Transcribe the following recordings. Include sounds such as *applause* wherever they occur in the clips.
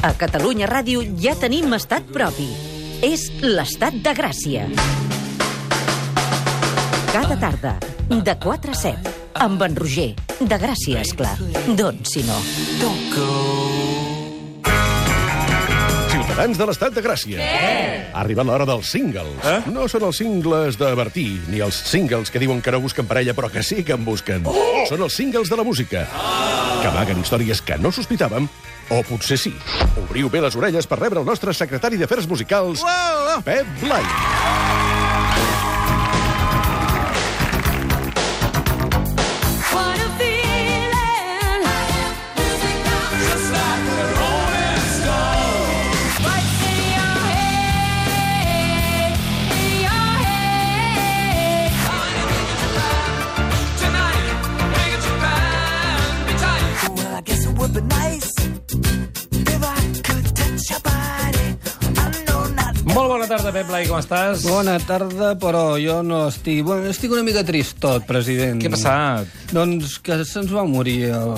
A Catalunya Ràdio ja tenim estat propi. És l'estat de Gràcia. Cada tarda, de 4 a 7, amb en Roger. De Gràcia, esclar. Doncs si no. Ciutadans de l'estat de Gràcia. Què? Ha arribat l'hora dels singles. Eh? No són els singles de Bertí, ni els singles que diuen que no busquen parella, però que sí que en busquen. Oh! Són els singles de la música, que amaguen històries que no sospitàvem, o potser sí. Obriu bé les orelles per rebre el nostre secretari d'Afers Musicals, Pep Blai. What tarda, Pep Blai, com estàs? Bona tarda, però jo no estic... Bueno, estic una mica tristot, president. Què ha passat? Doncs que se'ns va morir el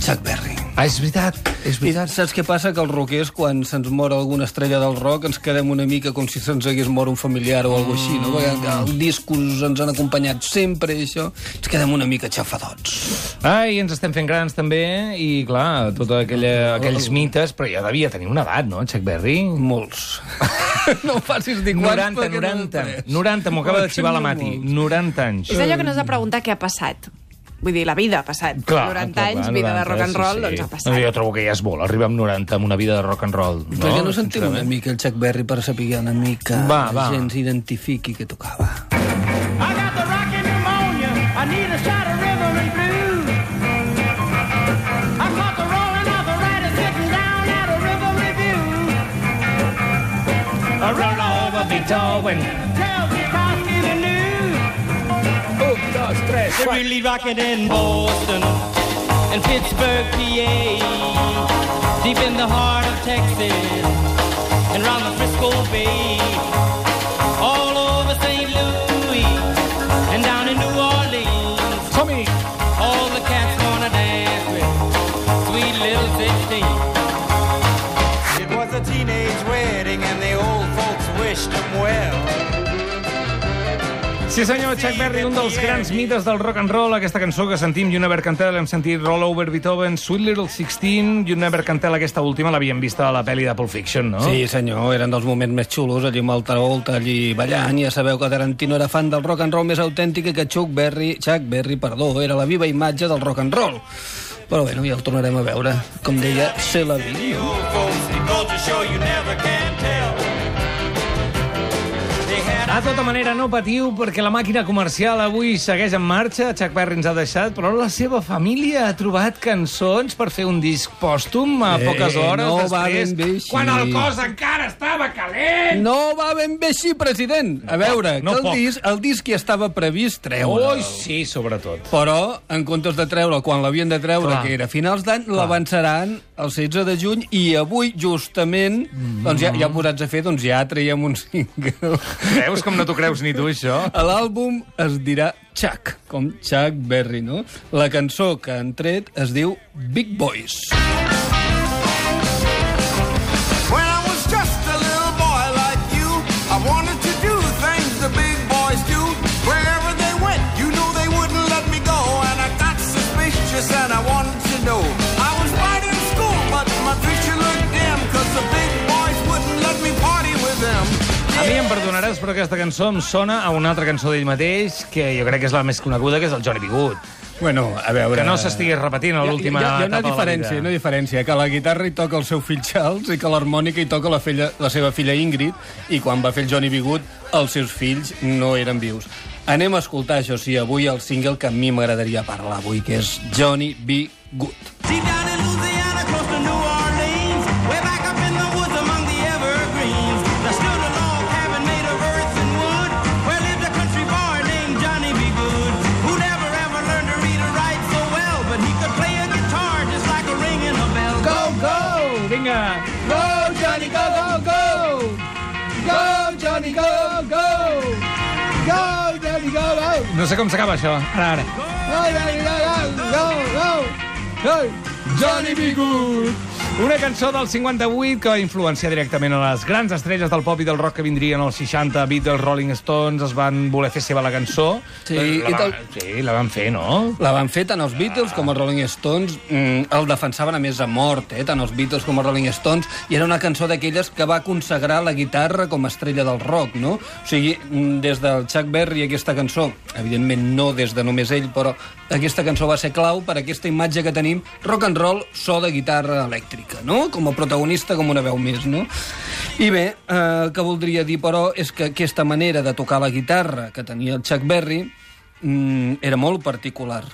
Chuck Berry. Ah, és veritat, és I veritat. saps què passa? Que els rockers, quan se'ns mor alguna estrella del rock, ens quedem una mica com si se'ns hagués mort un familiar o alguna així, no? Perquè els discos ens han acompanyat sempre i això, ens quedem una mica xafadots. Ai, ens estem fent grans també, i clar, tots aquells mites, però ja devia tenir una edat, no, Chuck Berry? Molts. *laughs* no em facis dir quants, 90, perquè no 90, he pres. 90, m'ho acaba de xivar la. Mati. 90 anys. És allò que no has de preguntar què ha passat. Vull dir, la vida ha passat. 90 anys, vida de rock and roll, doncs ha passat. No, jo trobo que ja és molt, arribar amb 90 amb una vida de rock and roll. No, Per què no sentim una mica el Chuck Berry per saber una mica Va, va. la gent s'identifiqui què tocava? I got the rockin' pneumonia. I need a shot of rhythm and blues. I caught the rolling arthritis sitting down at a review. I run over Beethoven. They're really rocking in Boston and Pittsburgh, PA. Deep in the heart of Texas and round the Frisco Bay. All over St. Louis and down in New Orleans. Som-hi! Sí senyor, Chuck Berry, un dels grans mites del rock and roll, aquesta cançó que sentim, You Never Can Tell, hem sentit Roll Over Beethoven, Sweet Little 16, You Never Can Tell, aquesta última l'havíem vist a la pel·li de Pulp Fiction, no? Sí, senyor, eren dels moments més xulos, allí amb el Travolta, allí ballant. Ja sabeu que Tarantino era fan del rock and roll més autèntic i que Chuck Berry, Chuck Berry, perdó, era la viva imatge del rock and roll. Però bueno, ja el tornarem a veure. Com deia, se la vi. no? De tota manera, no patiu, perquè la màquina comercial avui segueix en marxa. Chuck Berry ens ha deixat, però la seva família ha trobat cançons per fer un disc pòstum a Eh, poques hores no després, va ben quan el cos encara estava calent. No va ben bé així, president. A veure, no que el poc. disc, el disc ja estava previst treure. Ui, sí, sobretot. Però, en comptes de treure quan l'havien de treure, Clar. que era finals d'any, l'avançaran el 16 de juny i avui, justament, Mm. doncs ja, ja posats a fer, doncs ja traiem un single. Veus com no t'ho creus ni tu, això? L'àlbum es dirà Chuck, com Chuck Berry, no? La cançó que han tret es diu Big Boys. When però aquesta cançó em sona a una altra cançó d'ell mateix, que jo crec que és la més coneguda, que és el Johnny B. Good. Bueno, a veure... Que no s'estigués repetint a l'última Hi ha, hi ha etapa una de la diferència, vida. una diferència, que la guitarra hi toca el seu fill Charles i que l'harmònica hi toca la, filla, la seva filla Ingrid, i quan va fer el Johnny B. Good, els seus fills no eren vius. Anem a escoltar, això sí, avui el single que a mi m'agradaria parlar avui, que és Johnny B. Good. Deep Sé com s'acaba això. Ara, ara. Go, Johnny, go, Una cançó del 58 que va influenciar directament a les grans estrelles del pop i del rock que vindrien als 60. Beatles, Rolling Stones, es van voler fer seva la cançó. Sí, la, i tal- sí, la van fer, no? La van fer tant els Beatles com els Rolling Stones, mm, el defensaven a més a mort, eh? tant els Beatles com els Rolling Stones, i era una cançó d'aquelles que va consagrar la guitarra com a estrella del rock, no? O sigui, mm, des del Chuck Berry aquesta cançó, evidentment no des de només ell, però aquesta cançó va ser clau per aquesta imatge que tenim, rock and roll, so de guitarra elèctrica, no? Com a protagonista, com una veu més, no? I bé, eh, el que voldria dir, però, és que aquesta manera de tocar la guitarra que tenia el Chuck Berry mm, era molt particular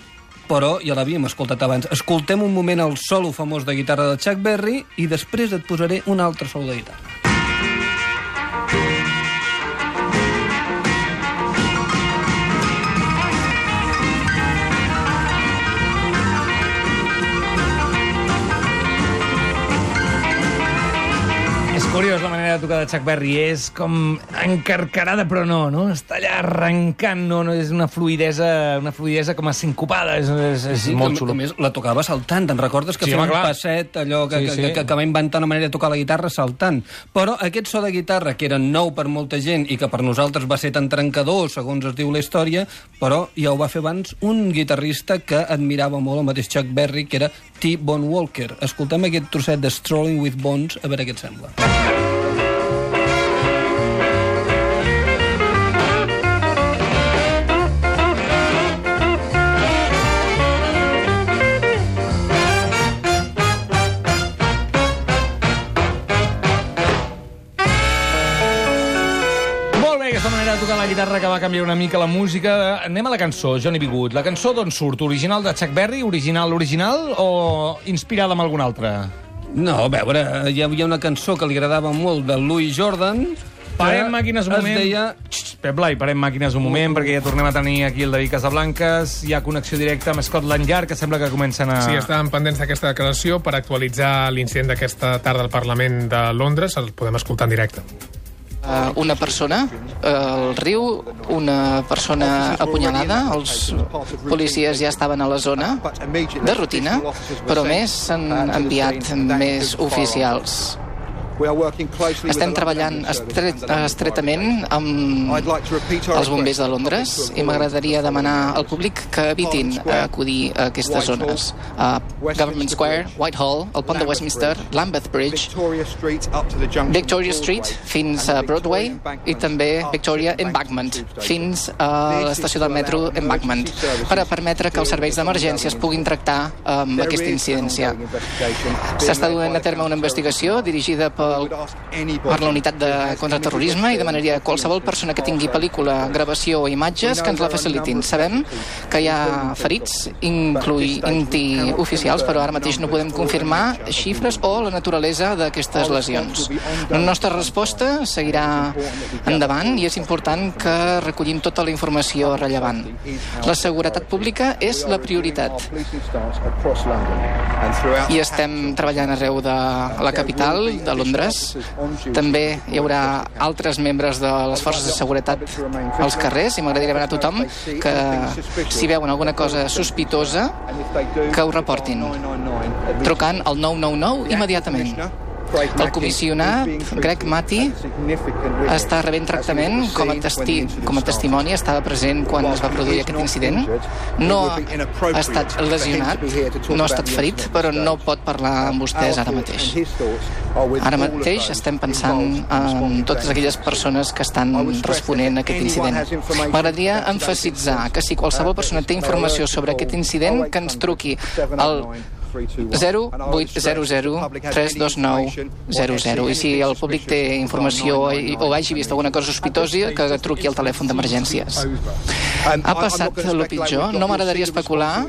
però ja l'havíem escoltat abans. Escoltem un moment el solo famós de guitarra de Chuck Berry i després et posaré un altre solo de guitarra. Curiós la manera de tocar de Chuck Berry. És com encarcarada, però no, no? Està allà arrencant, no? no és una fluidesa, una fluidesa com a sincopada. És, és, és Sí, molt que, xulo. a més, la tocava saltant. Te'n recordes que Sí, feia un clar. passet, allò que, Sí, sí, sí. Que, que va inventar una manera de tocar la guitarra saltant. Però aquest so de guitarra, que era nou per molta gent i que per nosaltres va ser tan trencador, segons es diu la història, però ja ho va fer abans un guitarrista que admirava molt el mateix Chuck Berry, que era T. Bone Walker. Escoltem aquest trosset de Strolling with Bones, a veure què et sembla. Guitarra que va canviar una mica la música. Anem a la cançó, Johnny B. Good. La cançó d'on surt? Original de Chuck Berry? Original, original? O inspirada en algun altre? No, a veure, hi havia una cançó que li agradava molt de Louis Jordan, Parem màquines un moment. Es deia... Pep Blai, parem màquines un moment, perquè ja tornem a tenir aquí el David Casablanques. Hi ha connexió directa amb Scotland Yard, que sembla que comencen a... Sí, estàvem pendents d'aquesta declaració per actualitzar l'incident d'aquesta tarda al Parlament de Londres. El podem escoltar en directe. Uh, una persona uh, al riu, una persona apunyalada, els policies ja estaven a la zona de rutina, però més s'han enviat més oficials. Estem treballant estret, estretament amb els bombers de Londres i m'agradaria demanar al públic que evitin acudir a aquestes zones. A Government Square, Whitehall, el pont de Westminster, Lambeth Bridge, Victoria Street fins a Broadway i també Victoria Embankment fins a l'estació del metro Embankment per a permetre que els serveis d'emergència es puguin tractar amb aquesta incidència. S'està duent a terme una investigació dirigida pel, per la unitat de contraterrorisme i demanaria a qualsevol persona que tingui pel·lícula, gravació o imatges que ens la facilitin. Sabem que hi ha ferits, incloent-hi oficials, però ara mateix no podem confirmar xifres o la naturalesa d'aquestes lesions. La nostra resposta seguirà endavant i és important que recollim tota la informació rellevant. La seguretat pública és la prioritat i estem treballant arreu de la capital, de Londres. També hi haurà altres membres de les forces de seguretat als carrers i m'agradaria demanar a tothom que si veuen alguna cosa sospitosa que ho reportin trucant al 999 immediatament. El comissionat Greg Mati està rebent tractament com a, testi com a testimoni, estava present quan es va produir aquest incident. No ha estat lesionat, no ha estat ferit, però no pot parlar amb vostès ara mateix. Ara mateix estem pensant en totes aquelles persones que estan responent a aquest incident. M'agradaria emfasitzar que si qualsevol persona té informació sobre aquest incident, que ens truqui al 0800 329 00 i si el públic té informació o hagi vist alguna cosa sospitosa que truqui al telèfon d'emergències. ha passat el pitjor. no m'agradaria especular.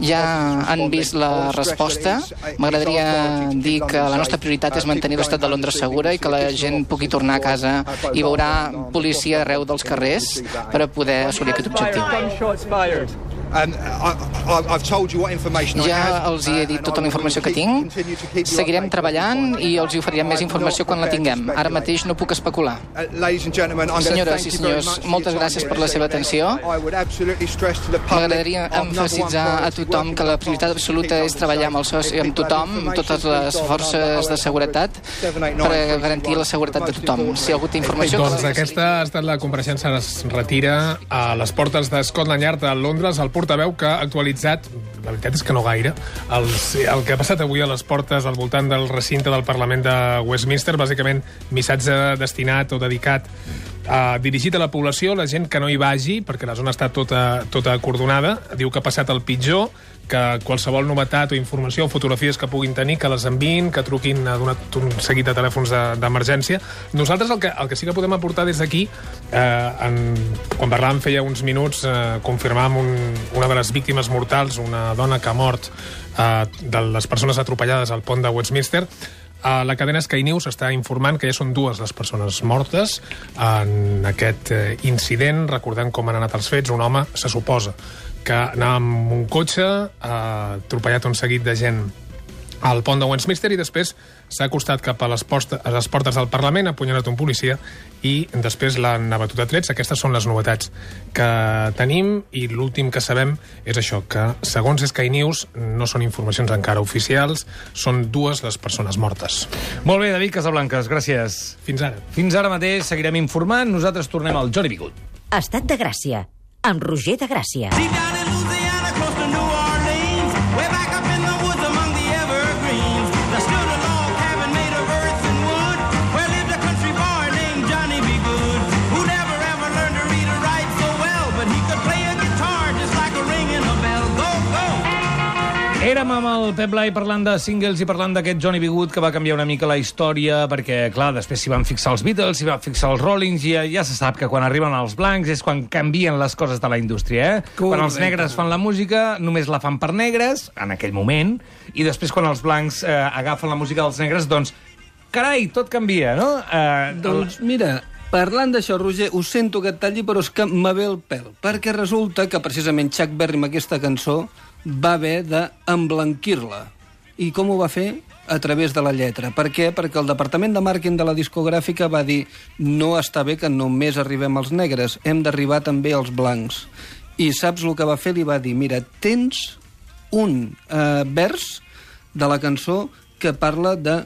ja han vist la resposta. m'agradaria dir que la nostra prioritat és mantenir l'estat de Londres segura i que la gent pugui tornar a casa i veurà policia arreu dels carrers per a poder assolir aquest objectiu And I, I, I've told you what information I Ja els hi he dit uh, tota la informació que tinc. Seguirem treballant i els hi oferirem més informació quan la tinguem. Ara mateix no puc especular. Uh, ladies and gentlemen, I'm gonna Senyores i senyors, moltes gràcies per la seva atenció. I would absolutely stress to the public M'agradaria emfasitzar a tothom que la prioritat absoluta és treballar amb el soci, amb tothom, amb totes les forces de seguretat, per garantir la seguretat de tothom. Si ha hagut informació... Doncs aquesta ha estat la compareixença es retira a les portes de Scotland Yard a Londres, el portaveu que ha actualitzat, la veritat és que no gaire, el, el que ha passat avui a les portes al voltant del recinte del Parlament de Westminster, bàsicament missatge destinat o dedicat a, dirigit a la població, la gent que no hi vagi, perquè la zona està tota, tota acordonada, diu que ha passat el pitjor, que qualsevol novetat o informació o fotografies que puguin tenir, que les enviïn, que truquin a donat un seguit de telèfons de- d'emergència. Nosaltres el que, el que sí que podem aportar des d'aquí, eh, en, quan parlàvem feia uns minuts, eh, confirmàvem un, una de les víctimes mortals, una dona que ha mort eh, de les persones atropellades al pont de Westminster, Uh, la cadena Sky News està informant que ja són dues les persones mortes en aquest eh, incident, recordant com han anat els fets, un home, se suposa, que anava amb un cotxe, ha atropellat un seguit de gent al pont de Westminster i després s'ha acostat cap a les, posta, a les portes del Parlament, ha apunyalat un policia i després l'han abatut a trets. Aquestes són les novetats que tenim i l'últim que sabem és això, que segons Sky News no són informacions encara oficials, són dues les persones mortes. Molt bé, David Casablanques, gràcies. Fins ara. Fins ara mateix seguirem informant. Nosaltres tornem al Jordi Bigut. Estat de Gràcia, amb Roger de Gràcia. Deep Érem amb el Pep Blai parlant de singles i parlant d'aquest Johnny B. Good que va canviar una mica la història perquè, clar, després s'hi van fixar els Beatles, s'hi van fixar els Rollings i ja, ja se sap que quan arriben els blancs és quan canvien les coses de la indústria, eh? Quan els negres fan la música, només la fan per negres, en aquell moment, i després quan els blancs eh, agafen la música dels negres, doncs, carai, tot canvia, no? Eh, Doncs mira, parlant d'això, Roger, ho sento que et talli, però és que me ve el pèl. Perquè resulta que precisament Chuck Berry amb aquesta cançó va haver d'emblanquir-la. I com ho va fer? A través de la lletra. Per què? Perquè el departament de màrqueting de la discogràfica va dir no està bé que només arribem als negres, hem d'arribar també als blancs. I saps el que va fer? Li va dir, mira, tens un eh, vers de la cançó que parla de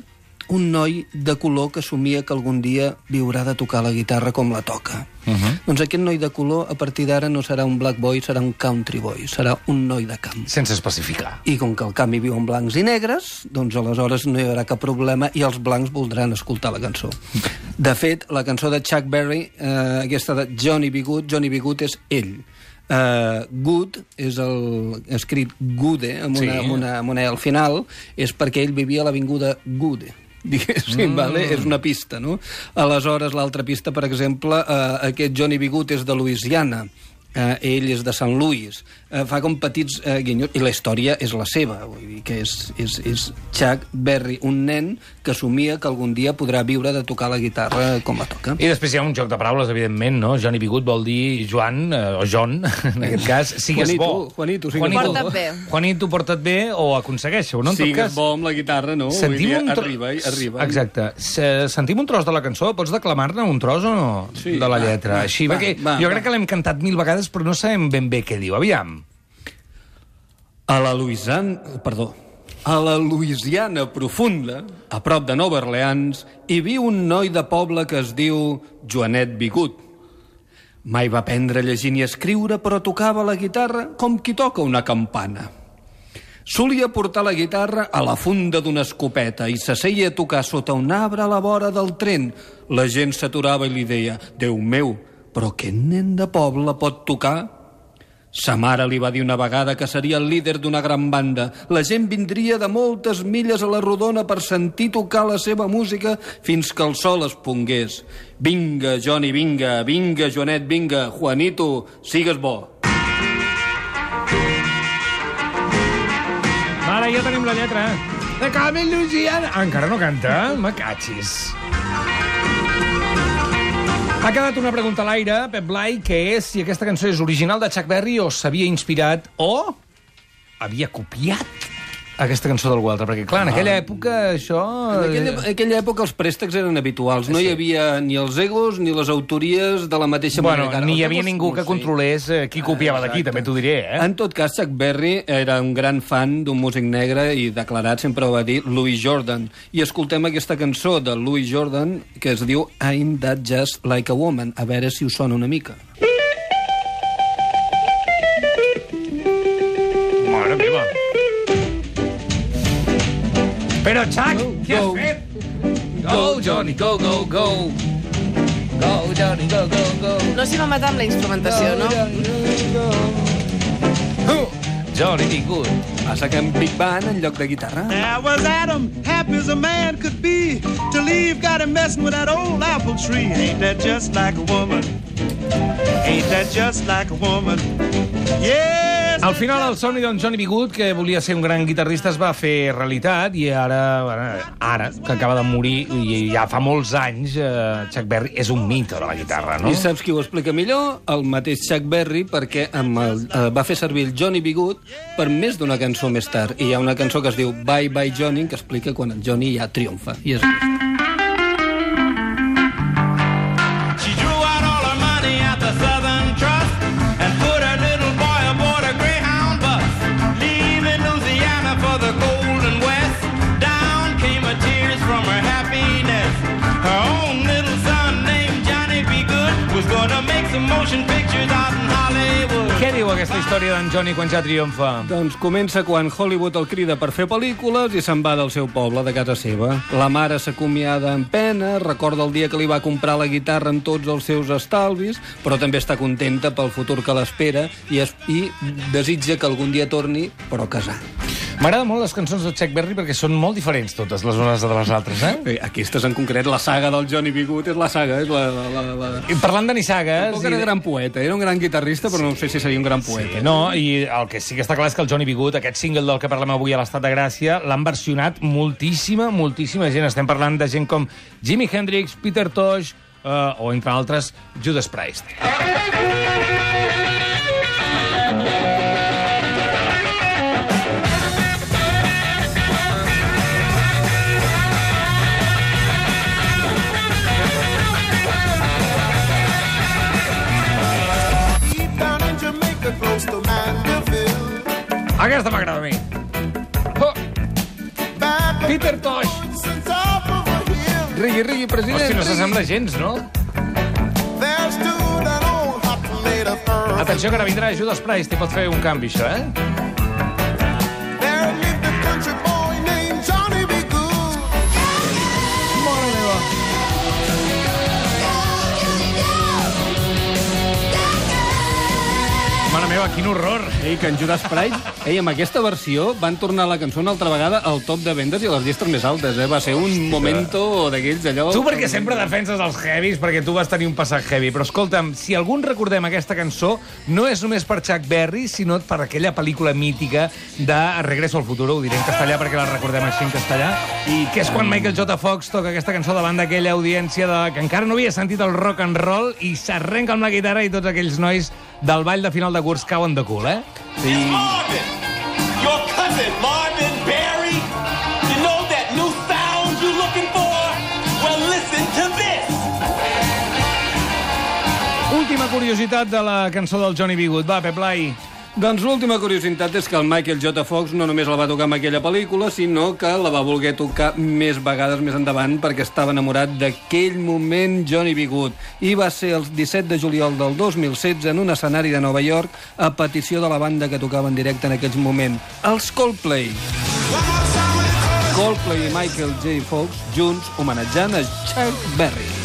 un noi de color que somia que algun dia viurà de tocar la guitarra com la toca. Uh -huh. Doncs aquest noi de color, a partir d'ara, no serà un black boy, serà un country boy, serà un noi de camp. Sense especificar. I com que el canvi viu en blancs i negres, doncs aleshores no hi haurà cap problema i els blancs voldran escoltar la cançó. De fet, la cançó de Chuck Berry, eh, aquesta de Johnny B. Good, Johnny B. Good és ell. Uh, good és el escrit Gude amb una, Sí. amb una, amb una E al final és perquè ell vivia a l'avinguda Gude *laughs* diguéssim, mm. vale? és una pista no? aleshores l'altra pista per exemple uh, aquest Johnny Bigut és de Louisiana eh, ell és de Sant Louis, eh, fa com petits eh, guinyos, i la història és la seva, vull dir que és, és, és Chuck Berry, un nen que somia que algun dia podrà viure de tocar la guitarra com la toca. I després hi ha un joc de paraules, evidentment, no? Johnny Bigut vol dir Joan, eh, o John, *laughs* en aquest cas, sigues Juanito, bo. Juanito, sigues bo. Porta't bé. Juanito, porta't bé o aconsegueixo, no? En Sigues cas, bo amb la guitarra, no? sentim dir, un tro... Arriba, i arriba. Exacte. Se- Sentim un tros de la cançó? Pots declamar-ne un tros o no? Sí, de la va, lletra. va, Així, va, perquè va, jo va. crec que l'hem cantat mil vegades, però no sabem ben bé què diu. Aviam. A la Louisiana, perdó, a la Louisiana profunda, a prop de Nova Orleans, hi viu un noi de poble que es diu Joanet Bigut. Mai va aprendre a llegir ni a escriure, però tocava la guitarra com qui toca una campana. Solia portar la guitarra a la funda d'una escopeta i s'asseia a tocar sota un arbre a la vora del tren. La gent s'aturava i li deia, Déu meu, però aquest nen de poble pot tocar? Sa mare li va dir una vegada que seria el líder d'una gran banda. La gent vindria de moltes milles a la rodona per sentir tocar la seva música fins que el sol es pongués. Vinga, Johnny, vinga, vinga, Joanet, vinga, Juanito, sigues bo. Ara ja tenim la lletra. De Camel Louisiana. Ah, encara no canta? Me catxis. Ha quedat una pregunta a l'aire, Pep Blai, que és si aquesta cançó és original de Chuck Berry o s'havia inspirat o havia copiat aquesta cançó d'algú altre. Perquè, clar, en aquella època això... En aquella, en aquella època els préstecs eren habituals. No hi havia ni els egos ni les autories de la mateixa Bueno, manera. ara. ni hi havia egos, ningú no que sé. controlés eh, qui copiava d'aquí, també t'ho diré, eh? En tot cas, Chuck Berry era un gran fan d'un músic negre i declarat, sempre ho va dir, Louis Jordan. I escoltem aquesta cançó de Louis Jordan que es diu I'm That Just Like a Woman. A veure si us sona una mica. Mare Però, Chuck, què has fet? Go, Johnny, go, go, go. Go, Johnny, go, go, go. No s'hi va matar amb la instrumentació, no? Johnny B. Good. Passa que en Big Band en lloc de guitarra. There was Adam, happy as a man could be. To leave, got him messing with that old apple tree. Ain't that just like a woman? Ain't that just like a woman? Yes. Al final, el somni d'en Johnny B. Good, que volia ser un gran guitarrista, es va fer realitat i ara, ara, que acaba de morir, i ja fa molts anys, eh, Chuck Berry és un mite de la guitarra, no? I saps qui ho explica millor? El mateix Chuck Berry, perquè amb el, eh, va fer servir el Johnny B. Good per més d'una cançó més tard. I hi ha una cançó que es diu Bye Bye Johnny, que explica quan el Johnny ja triomfa. I és història d'en Johnny quan ja triomfa? Doncs comença quan Hollywood el crida per fer pel·lícules i se'n va del seu poble, de casa seva. La mare s'acomiada amb pena, recorda el dia que li va comprar la guitarra amb tots els seus estalvis, però també està contenta pel futur que l'espera i, es, i desitja que algun dia torni, però casar. M'agraden molt les cançons de Chuck Berry perquè són molt diferents totes les unes de les altres, eh? Bé, aquestes en concret, la saga del Johnny B. Good és la saga, és la... la, la, la... I parlant de nissagues... Tampoc era gran poeta, era un gran guitarrista, però no sé si seria un gran poeta. Sí, no, i el que sí que està clar és que el Johnny B. Good, aquest single del que parlem avui a l'Estat de Gràcia, l'han versionat moltíssima, moltíssima gent. Estem parlant de gent com Jimi Hendrix, Peter Tosh, eh, o, entre altres, Judas Priest. Aquesta m'agrada a mi. Oh, Peter Tosh. Rigui, rigui, president. Hosti, no s'assembla gens, no? Atenció, que ara vindrà Judas Priest i pot fer un canvi, això, eh? Quin horror. Ei, que en Judas Priest, ei, amb aquesta versió van tornar la cançó una altra vegada al top de vendes i a les llistes més altes, eh? Va ser un momento d'aquells allò... Tu perquè sempre defenses els heavies, perquè tu vas tenir un passat heavy, però escolta'm, si algun recordem aquesta cançó, no és només per Chuck Berry, sinó per aquella pel·lícula mítica de Regreso al futuro, ho diré en castellà perquè la recordem així en castellà, i que és quan Michael J. Fox toca aquesta cançó davant d'aquella audiència de... que encara no havia sentit el rock and roll i s'arrenca amb la guitarra i tots aquells nois del ball de final de curs cauen de cul, eh? Sí. Marvin, your cousin Marvin Barry. You know that new sound you're looking for? Well, listen to this. Última curiositat de la cançó del Johnny B. Good. Va, Pep Blai. Doncs l'última curiositat és que el Michael J. Fox no només la va tocar amb aquella pel·lícula, sinó que la va voler tocar més vegades més endavant perquè estava enamorat d'aquell moment Johnny B. Good. I va ser el 17 de juliol del 2016 en un escenari de Nova York a petició de la banda que tocava en directe en aquells moments, els Coldplay. Coldplay i Michael J. Fox junts homenatjant a Chuck Berry.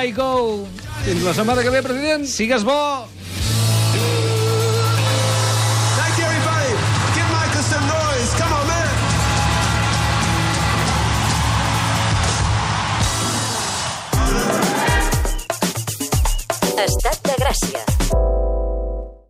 Blai, go! Fins la setmana que ve, president. Sigues bo! Thank you, everybody. Give Michael some noise. Come on, man. Estat de Gràcia.